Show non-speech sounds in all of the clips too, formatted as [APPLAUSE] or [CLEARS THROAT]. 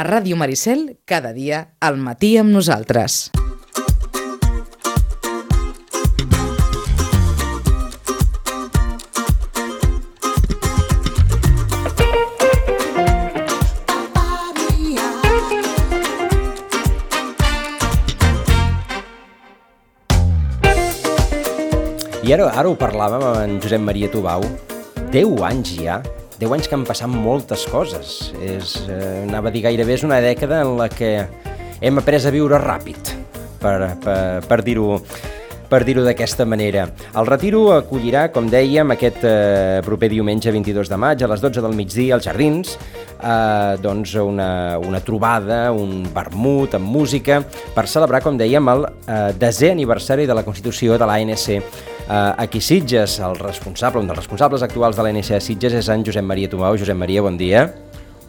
A Ràdio Maricel, cada dia, al matí amb nosaltres. I ara, ara ho parlàvem amb en Josep Maria Tubau. 10 anys ja, 10 anys que han passat moltes coses. És, eh, anava a dir gairebé és una dècada en la que hem après a viure ràpid, per, per, per dir-ho per dir-ho d'aquesta manera. El retiro acollirà, com dèiem, aquest eh, proper diumenge 22 de maig a les 12 del migdia als Jardins, eh, doncs una, una trobada, un vermut amb música, per celebrar, com dèiem, el eh, desè aniversari de la Constitució de l'ANC aquí a Sitges. El responsable, un dels responsables actuals de l'ANC a Sitges és en Josep Maria Tomau. Josep Maria, bon dia.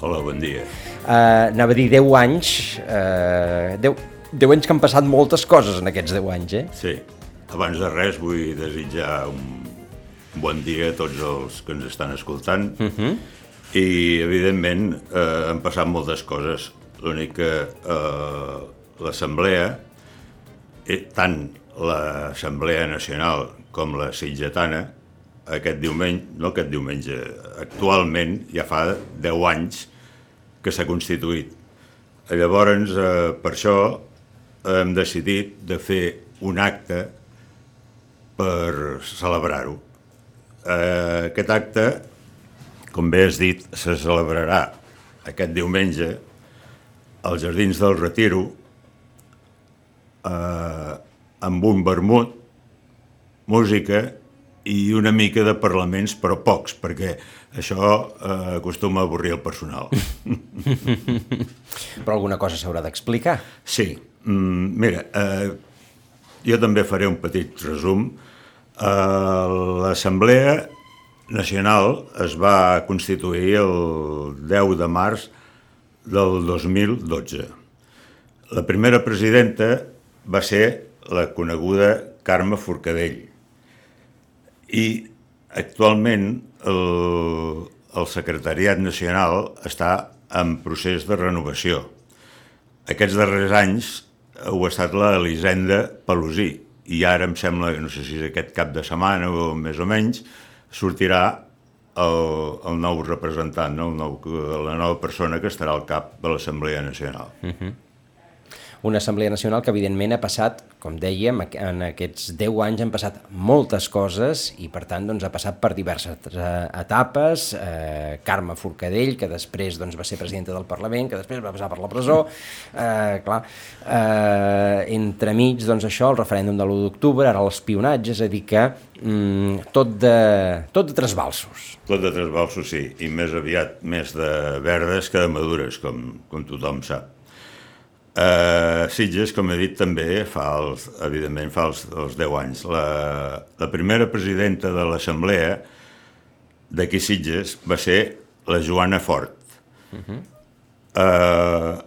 Hola, bon dia. Eh, anava a dir 10 anys, eh, 10, 10 anys que han passat moltes coses en aquests 10 anys, eh? Sí, abans de res vull desitjar un bon dia a tots els que ens estan escoltant uh -huh. i, evidentment, eh, han passat moltes coses. L'únic que eh, l'Assemblea, eh, tant l'Assemblea Nacional com la Sitgetana, aquest diumenge, no aquest diumenge, actualment ja fa 10 anys que s'ha constituït. Llavors, eh, per això hem decidit de fer un acte per celebrar-ho. Eh, aquest acte, com bé has dit, se celebrarà aquest diumenge als Jardins del Retiro eh, amb un vermut, música i una mica de parlaments, però pocs, perquè això eh, acostuma a avorrir el personal. [LAUGHS] Però alguna cosa s'haurà d'explicar. Sí, mm, mira, eh, jo també faré un petit resum. Eh, L'Assemblea Nacional es va constituir el 10 de març del 2012. La primera presidenta va ser la coneguda Carme Forcadell i actualment el, el secretariat nacional està en procés de renovació. Aquests darrers anys ho ha estat la Elisenda Pelosí i ara em sembla, no sé si és aquest cap de setmana o més o menys, sortirà el, el nou representant, no? el nou, la nova persona que estarà al cap de l'Assemblea Nacional. Uh -huh. Una Assemblea Nacional que, evidentment, ha passat, com dèiem, en aquests 10 anys han passat moltes coses i, per tant, doncs, ha passat per diverses etapes. Eh, Carme Forcadell, que després doncs, va ser presidenta del Parlament, que després va passar per la presó. Eh, clar, eh, entremig, doncs, això, el referèndum de l'1 d'octubre, ara l'espionatge, és a dir que mm, tot, de, tot de trasbalsos. Tot de trasbalsos, sí, i més aviat més de verdes que de madures, com, com tothom sap. Uh, Sitges, com he dit, també fa, els, evidentment, fa els, els 10 anys. La, la primera presidenta de l'Assemblea d'aquí Sitges va ser la Joana Fort. Uh -huh. uh,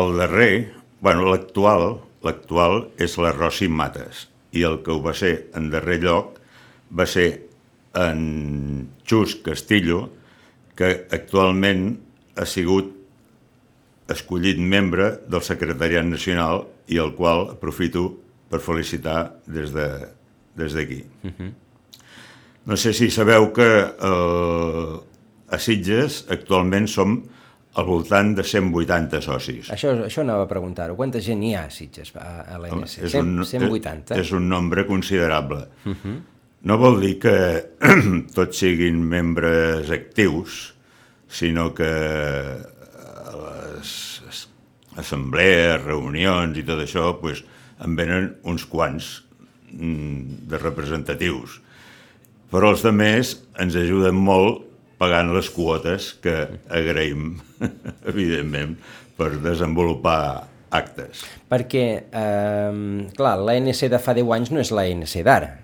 el darrer, bueno, l'actual, l'actual és la Rossi Mates, i el que ho va ser en darrer lloc va ser en Xus Castillo, que actualment ha sigut escollit membre del Secretariat Nacional i el qual aprofito per felicitar des d'aquí. De, des uh -huh. No sé si sabeu que eh, a Sitges actualment som al voltant de 180 socis. Això, això anava a preguntar-ho. Quanta gent hi ha a Sitges, a, a l'ANC? 180? És, és un nombre considerable. Uh -huh. No vol dir que [CLEARS THROAT] tots siguin membres actius, sinó que les assemblees, reunions i tot això, pues, en venen uns quants mm, de representatius. Però els altres ens ajuden molt pagant les quotes que agraïm, [LAUGHS] evidentment, per desenvolupar actes. Perquè, eh, clar, l'ANC de fa 10 anys no és l'ANC d'ara.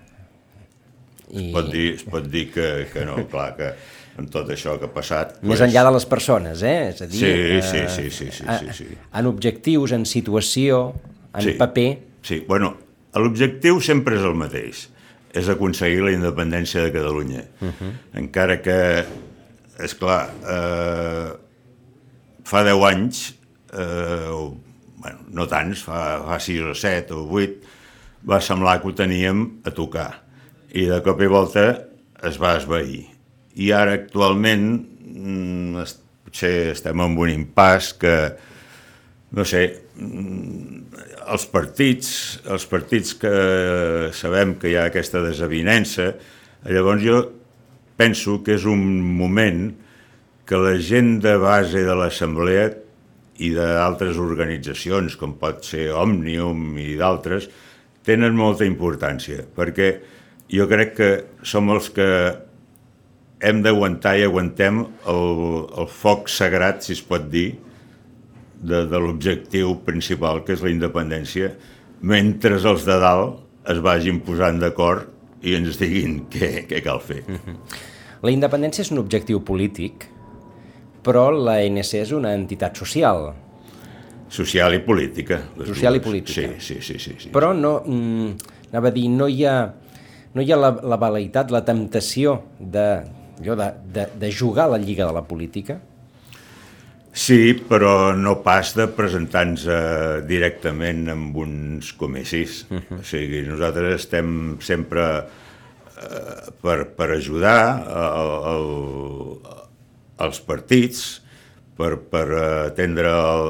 I... Es pot dir, es pot dir que, que no, clar, que amb tot això que ha passat... Més pues... enllà de les persones, eh? És a dir, sí, eh, sí, sí, sí, sí, sí, sí. En objectius, en situació, en sí, paper... Sí, bueno, l'objectiu sempre és el mateix, és aconseguir la independència de Catalunya. Uh -huh. Encara que, és clar, eh, fa 10 anys, eh, o, bueno, no tants, fa, fa 6 o 7 o 8, va semblar que ho teníem a tocar. I de cop i volta es va esvair. I ara actualment mm, potser estem en un impàs que, no sé, mm, els partits, els partits que sabem que hi ha aquesta desavinença, llavors jo penso que és un moment que la gent de base de l'Assemblea i d'altres organitzacions, com pot ser Òmnium i d'altres, tenen molta importància, perquè jo crec que som els que hem d'aguantar i aguantem el, el foc sagrat, si es pot dir, de, de l'objectiu principal, que és la independència, mentre els de dalt es vagin posant d'acord i ens diguin què, què cal fer. [LAUGHS] La independència és un objectiu polític, però l'ANC és una entitat social. Social i política. Social dues. i política. Sí, sí, sí. sí, sí. Però no, mm, anava a dir, no hi ha, no hi ha la, la veleïtat, la temptació de, allò de, de, de jugar a la lliga de la política? Sí, però no pas de presentar-nos eh, directament en uns comicis. Uh -huh. O sigui, nosaltres estem sempre eh, per, per ajudar el, el, els partits, per, per atendre el,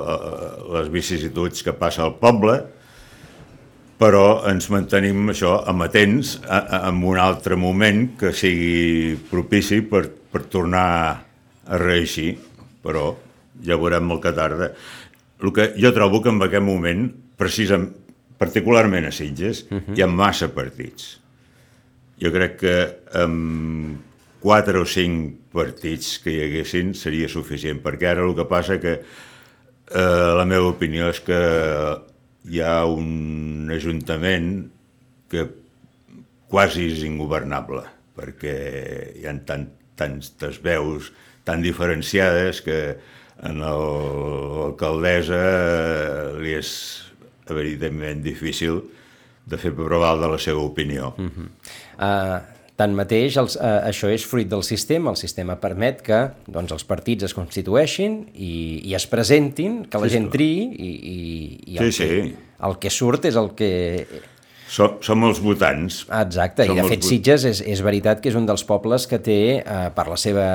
les vicissituds que passa al poble, però ens mantenim això amatents a, a, en un altre moment que sigui propici per, per tornar a reeixir, però ja veurem el que tarda. El que jo trobo que en aquest moment, precisament, particularment a Sitges, uh -huh. hi ha massa partits. Jo crec que amb quatre o cinc partits que hi haguessin seria suficient, perquè ara el que passa que eh, la meva opinió és que hi ha un ajuntament que quasi és ingovernable, perquè hi ha tant, tantes veus tan diferenciades que a l'alcaldessa li és evidentment difícil de fer provar de la seva opinió. Uh -huh. uh, Tanmateix, els, eh, això és fruit del sistema. El sistema permet que doncs, els partits es constitueixin i, i es presentin, que la sí, gent triï i, i, i el, sí, que, sí. el que surt és el que... Som, som els votants. Exacte, som i de fet Sitges és, és veritat que és un dels pobles que té, eh, per la seva,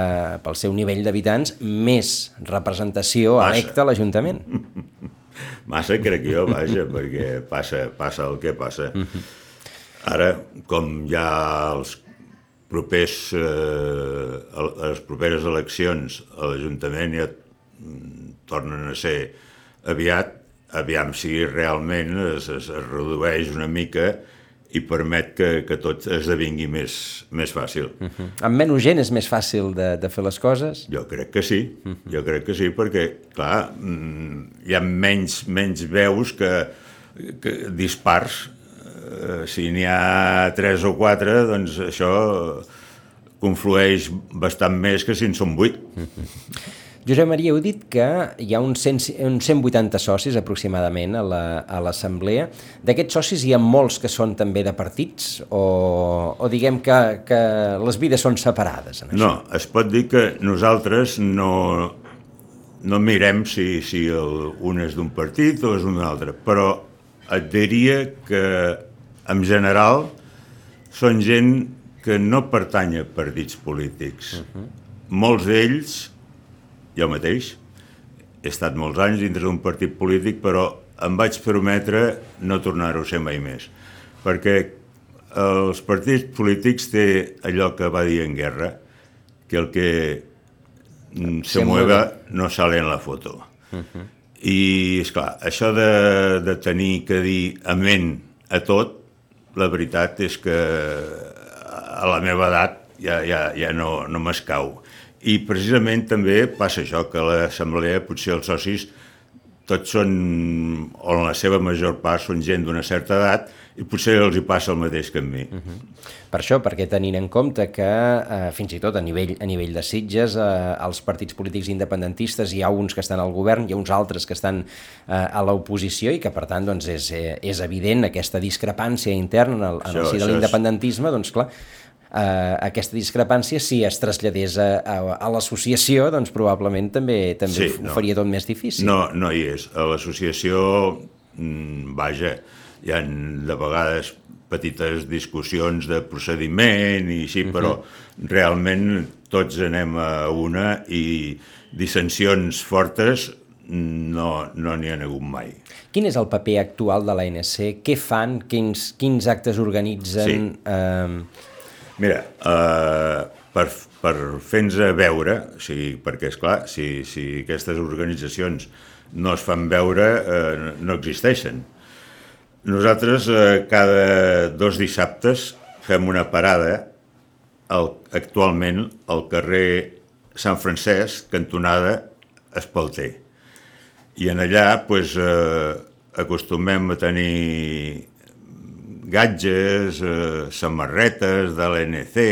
pel seu nivell d'habitants, més representació Massa. electa a l'Ajuntament. [LAUGHS] Massa crec jo, vaja, perquè passa, passa el que passa. Ara, com ja els propers, eh, a les properes eleccions a l'Ajuntament ja mm, tornen a ser aviat, aviam si realment es, es, es redueix una mica i permet que, que tot esdevingui més, més fàcil. Uh -huh. Amb menys gent és més fàcil de, de fer les coses? Jo crec que sí, uh -huh. jo crec que sí, perquè, clar, mm, hi ha menys, menys veus que, que dispars si n'hi ha tres o quatre, doncs això conflueix bastant més que si en són vuit. [LAUGHS] Josep Maria, heu dit que hi ha uns, 100, uns 180 socis aproximadament a l'assemblea. La, D'aquests socis hi ha molts que són també de partits o, o diguem que, que les vides són separades? En això? No, es pot dir que nosaltres no, no mirem si, si el, un és d'un partit o és un altre, però et diria que en general, són gent que no pertany a partits polítics. Uh -huh. Molts d'ells, jo mateix, he estat molts anys dintre d'un partit polític, però em vaig prometre no tornar-ho a ser mai més. Perquè els partits polítics té allò que va dir en guerra, que el que se mueva no sale en la foto. Uh -huh. I, és clar, això de, de tenir que dir amén a tot la veritat és que a la meva edat ja, ja, ja no, no m'escau. I precisament també passa això, que l'assemblea potser els socis tots són, o en la seva major part, són gent d'una certa edat i potser els hi passa el mateix que a mi. Uh mhm. -huh. Per això, perquè tenint en compte que eh, fins i tot a nivell, a nivell de Sitges eh, els partits polítics independentistes hi ha uns que estan al govern, hi ha uns altres que estan eh, a l'oposició i que per tant doncs, és, eh, és evident aquesta discrepància interna en el, en el si de l'independentisme, doncs clar, eh, aquesta discrepància, si es traslladés a, a, a l'associació, doncs probablement també també Sí, ho no. faria tot més difícil. No, no hi és. A l'associació, mm, vaja, hi ha de vegades petites discussions de procediment i així, però realment tots anem a una i dissensions fortes no no n'hi ha hagut mai. Quin és el paper actual de l'ANC? Què fan? Quins, quins actes organitzen? Sí. Eh, Mira, eh, per, per fer-nos veure, o sigui, perquè, és clar, si, si aquestes organitzacions no es fan veure, eh, no existeixen. Nosaltres eh, cada dos dissabtes fem una parada al, actualment al carrer Sant Francesc, cantonada Espalter. I en allà pues, eh, acostumem a tenir gatges, eh, samarretes de l'NC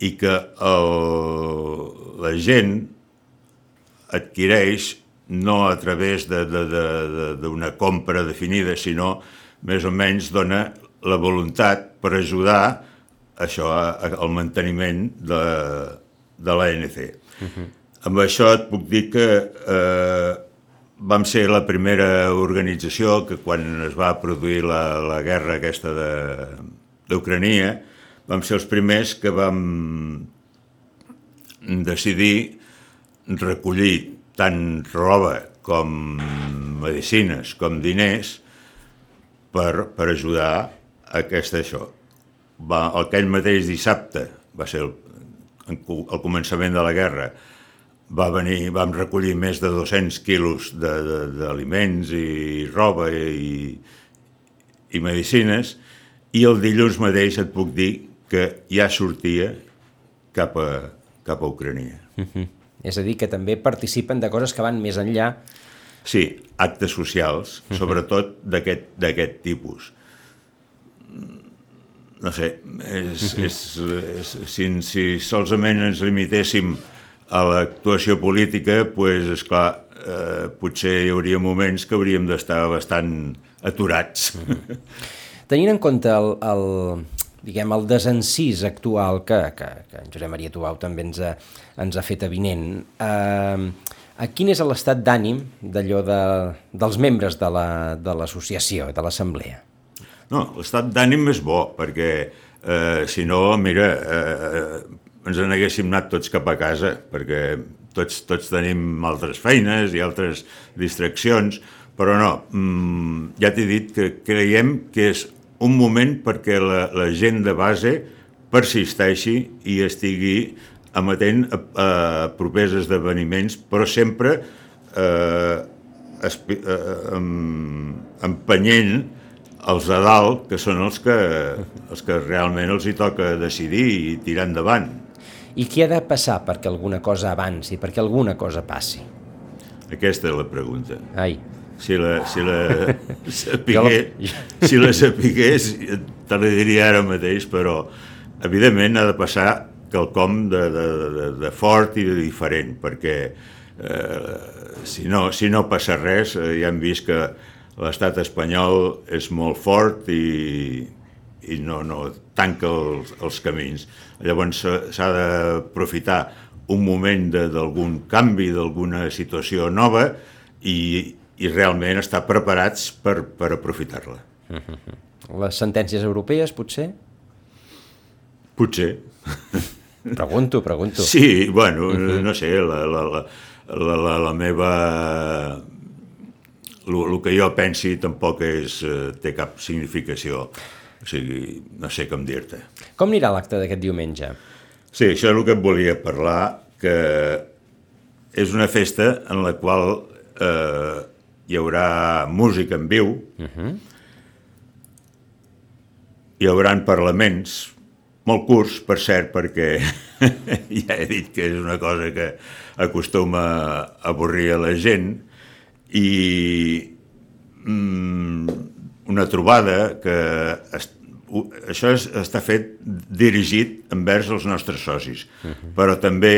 i que el, la gent adquireix no a través d'una compra definida, sinó més o menys dona la voluntat per ajudar això al manteniment de, de l'ANC. Uh -huh. Amb això et puc dir que eh, vam ser la primera organització que quan es va produir la, la guerra aquesta d'Ucrania vam ser els primers que vam decidir recollir tant roba com medicines com diners per, per ajudar a aquest això. Va, aquell mateix dissabte, va ser el, el començament de la guerra, va venir, vam recollir més de 200 quilos d'aliments i roba i, i medicines i el dilluns mateix et puc dir que ja sortia cap a, cap a Ucrania. és a dir, que també participen de coses que van més enllà. Sí, actes socials, sobretot d'aquest tipus. No sé, és, és, és, si, si solament ens limitéssim a l'actuació política, pues, esclar, eh, potser hi hauria moments que hauríem d'estar bastant aturats. [LAUGHS] Tenint en compte el, el, diguem, el desencís actual que, que, que en Josep Maria Tubau també ens ha, ens ha fet avinent, eh, a quin és l'estat d'ànim d'allò de, dels membres de la- de l'associació, de l'assemblea? No, l'estat d'ànim és bo, perquè eh, si no, mira, eh, ens n'haguéssim anat tots cap a casa, perquè tots, tots tenim altres feines i altres distraccions, però no, mm, ja t'he dit que creiem que és un moment perquè la, la gent de base persisteixi i estigui amatent a, a propers esdeveniments, però sempre eh, espi- eh, em- empenyent els de dalt, que són els que, els que realment els hi toca decidir i tirar endavant. I què ha de passar perquè alguna cosa avanci, perquè alguna cosa passi? Aquesta és la pregunta. Ai, Si la, si [LAUGHS] la sapigués, si la sapigués, te la diria ara mateix, però evidentment ha de passar quelcom de, de, de, de fort i de diferent, perquè eh, si, no, si no passa res, eh, ja hem vist que l'estat espanyol és molt fort i, i no, no tanca els, els camins. Llavors s'ha d'aprofitar un moment de- d'algun canvi, d'alguna situació nova i, i realment estar preparats per, per aprofitar-la. [LAUGHS] les sentències europees, potser? Potser. [LAUGHS] Pregunto, pregunto. Sí, bueno, no sé, la, la, la, la, la, la meva... El que jo pensi tampoc és, eh, té cap significació. O sigui, no sé com dir-te. Com anirà l'acte d'aquest diumenge? Sí, això és el que et volia parlar, que és una festa en la qual eh, hi haurà música en viu, hi haurà parlaments, molt curts, per cert, perquè [LAUGHS] ja he dit que és una cosa que acostuma a avorrir a la gent, i mm, una trobada que est, u- això és, està fet dirigit envers els nostres socis, però també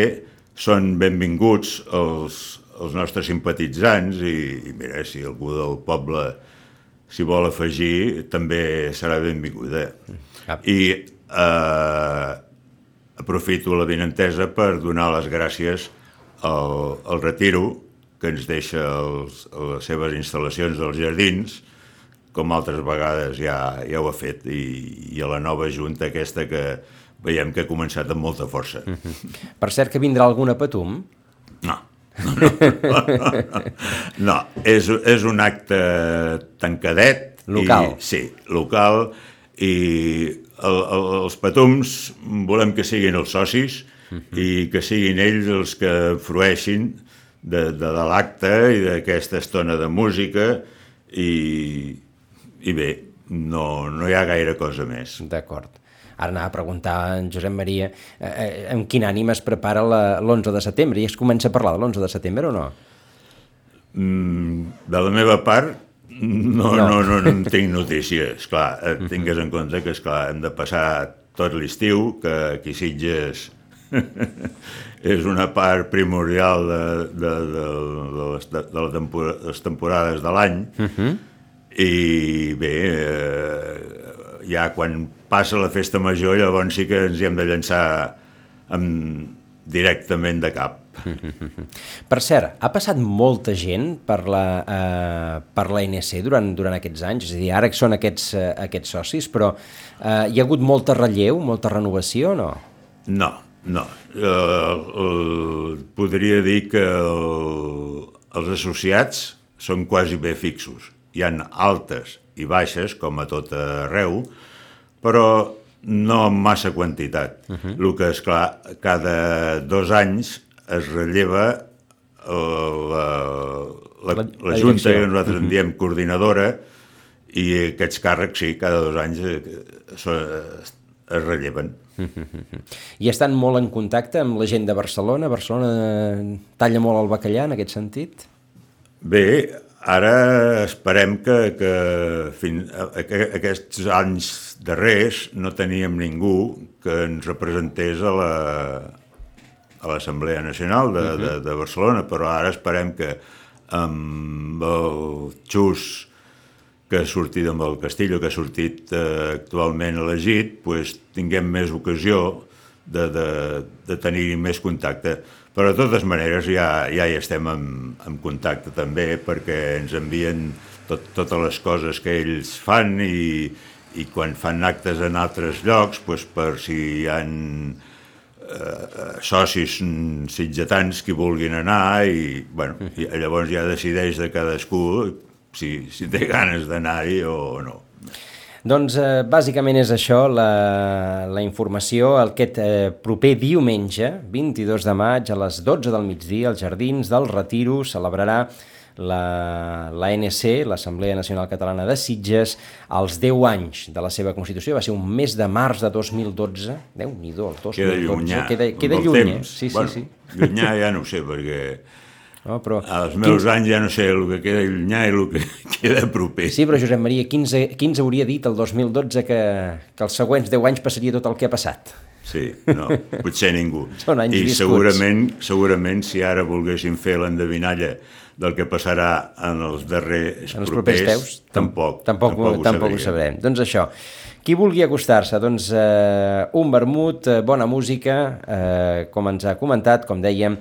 són benvinguts els, els nostres simpatitzants i, i mira, si algú del poble s'hi vol afegir, també serà benvinguda. Cap. I eh, aprofito la vinentesa per donar les gràcies al, al retiro que ens deixa els, les seves instal·lacions dels jardins, com altres vegades ja, ja ho ha fet, i, i a la nova junta aquesta que veiem que ha començat amb molta força. Mm [LAUGHS] -hmm. Per cert, que vindrà alguna patum? No. No, no, [LAUGHS] no és, és un acte tancadet. Local. I, sí, local, i el, el, els petums volem que siguin els socis uh -huh. i que siguin ells els que frueixin de, de, de l'acte i d'aquesta estona de música i, i bé, no, no hi ha gaire cosa més. D'acord. Ara anava a preguntar a en Josep Maria eh, eh, amb quin ànim es prepara l'11 de setembre i es comença a parlar de l'11 de setembre o no? Mm, de la meva part, no, no. no, no, no tinc [LAUGHS] notícies. Clar, tingues en compte que, esclar, hem de passar tot l'estiu, que aquí Sitges [LAUGHS] és una part primordial de, de, de, de, les, de, les temporades de l'any, uh -huh. I bé, eh, ja quan passa la festa major, llavors sí que ens hi hem de llançar amb, directament de cap. [LAUGHS] Per cert, ha passat molta gent per la, eh, per la NC durant, durant aquests anys? És a dir, ara que són aquests, eh, aquests socis, però eh, hi ha hagut molta relleu, molta renovació o no? No, no, uh, uh, podria dir que el, els associats són quasi bé fixos. Hi han altes i baixes, com a tot arreu, però no amb massa quantitat. Uh -huh. El que, és clar, cada dos anys es relleva la, la, la, la Junta, que nosaltres en diem coordinadora, i aquests càrrecs, sí, cada dos anys es, es relleven. I estan molt en contacte amb la gent de Barcelona? Barcelona talla molt el bacallà en aquest sentit? Bé, ara esperem que, que, fin, que aquests anys darrers no teníem ningú que ens representés a la, a l'Assemblea Nacional de, uh -huh. de, de Barcelona, però ara esperem que amb el Xus que ha sortit amb el Castillo, que ha sortit eh, actualment elegit, pues, tinguem més ocasió de, de, de tenir més contacte. Però de totes maneres ja, ja hi estem en, en contacte també perquè ens envien tot, totes les coses que ells fan i, i quan fan actes en altres llocs, pues, per si hi ha eh, socis sitgetans que vulguin anar i, bueno, i llavors ja decideix de cadascú si, si té ganes d'anar-hi o no. Doncs eh, bàsicament és això la, la informació. Aquest eh, proper diumenge, 22 de maig, a les 12 del migdia, als Jardins del Retiro, celebrarà la, la NC, l'Assemblea Nacional Catalana de Sitges, als 10 anys de la seva Constitució. Va ser un mes de març de 2012. Déu-n'hi-do, el 2012. Queda llunyà. Queda, queda lluny, eh? Sí, bueno, sí, sí. Llunyà ja no sé, perquè no, però... Als meus quins... anys ja no sé el que queda llunyà i el que [LAUGHS] queda proper. Sí, però Josep Maria, qui ens, qui ens hauria dit el 2012 que, que els següents 10 anys passaria tot el que ha passat? Sí, no, [LAUGHS] potser ningú. Són anys I viscuts. segurament, segurament si ara volguéssim fer l'endevinalla del que passarà en els darrers en els propers, propers teus, tampoc, tampoc, tampoc, ho, tampoc ho sabrem. Doncs això, qui vulgui acostar-se, doncs eh, un vermut, eh, bona música, eh, com ens ha comentat, com dèiem,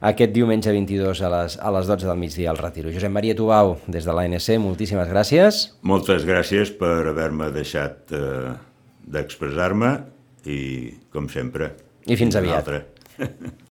aquest diumenge 22 a les, a les 12 del migdia al Retiro. Josep Maria Tubau, des de l'ANC, moltíssimes gràcies. Moltes gràcies per haver-me deixat eh, d'expressar-me i, com sempre, I fins aviat. [LAUGHS]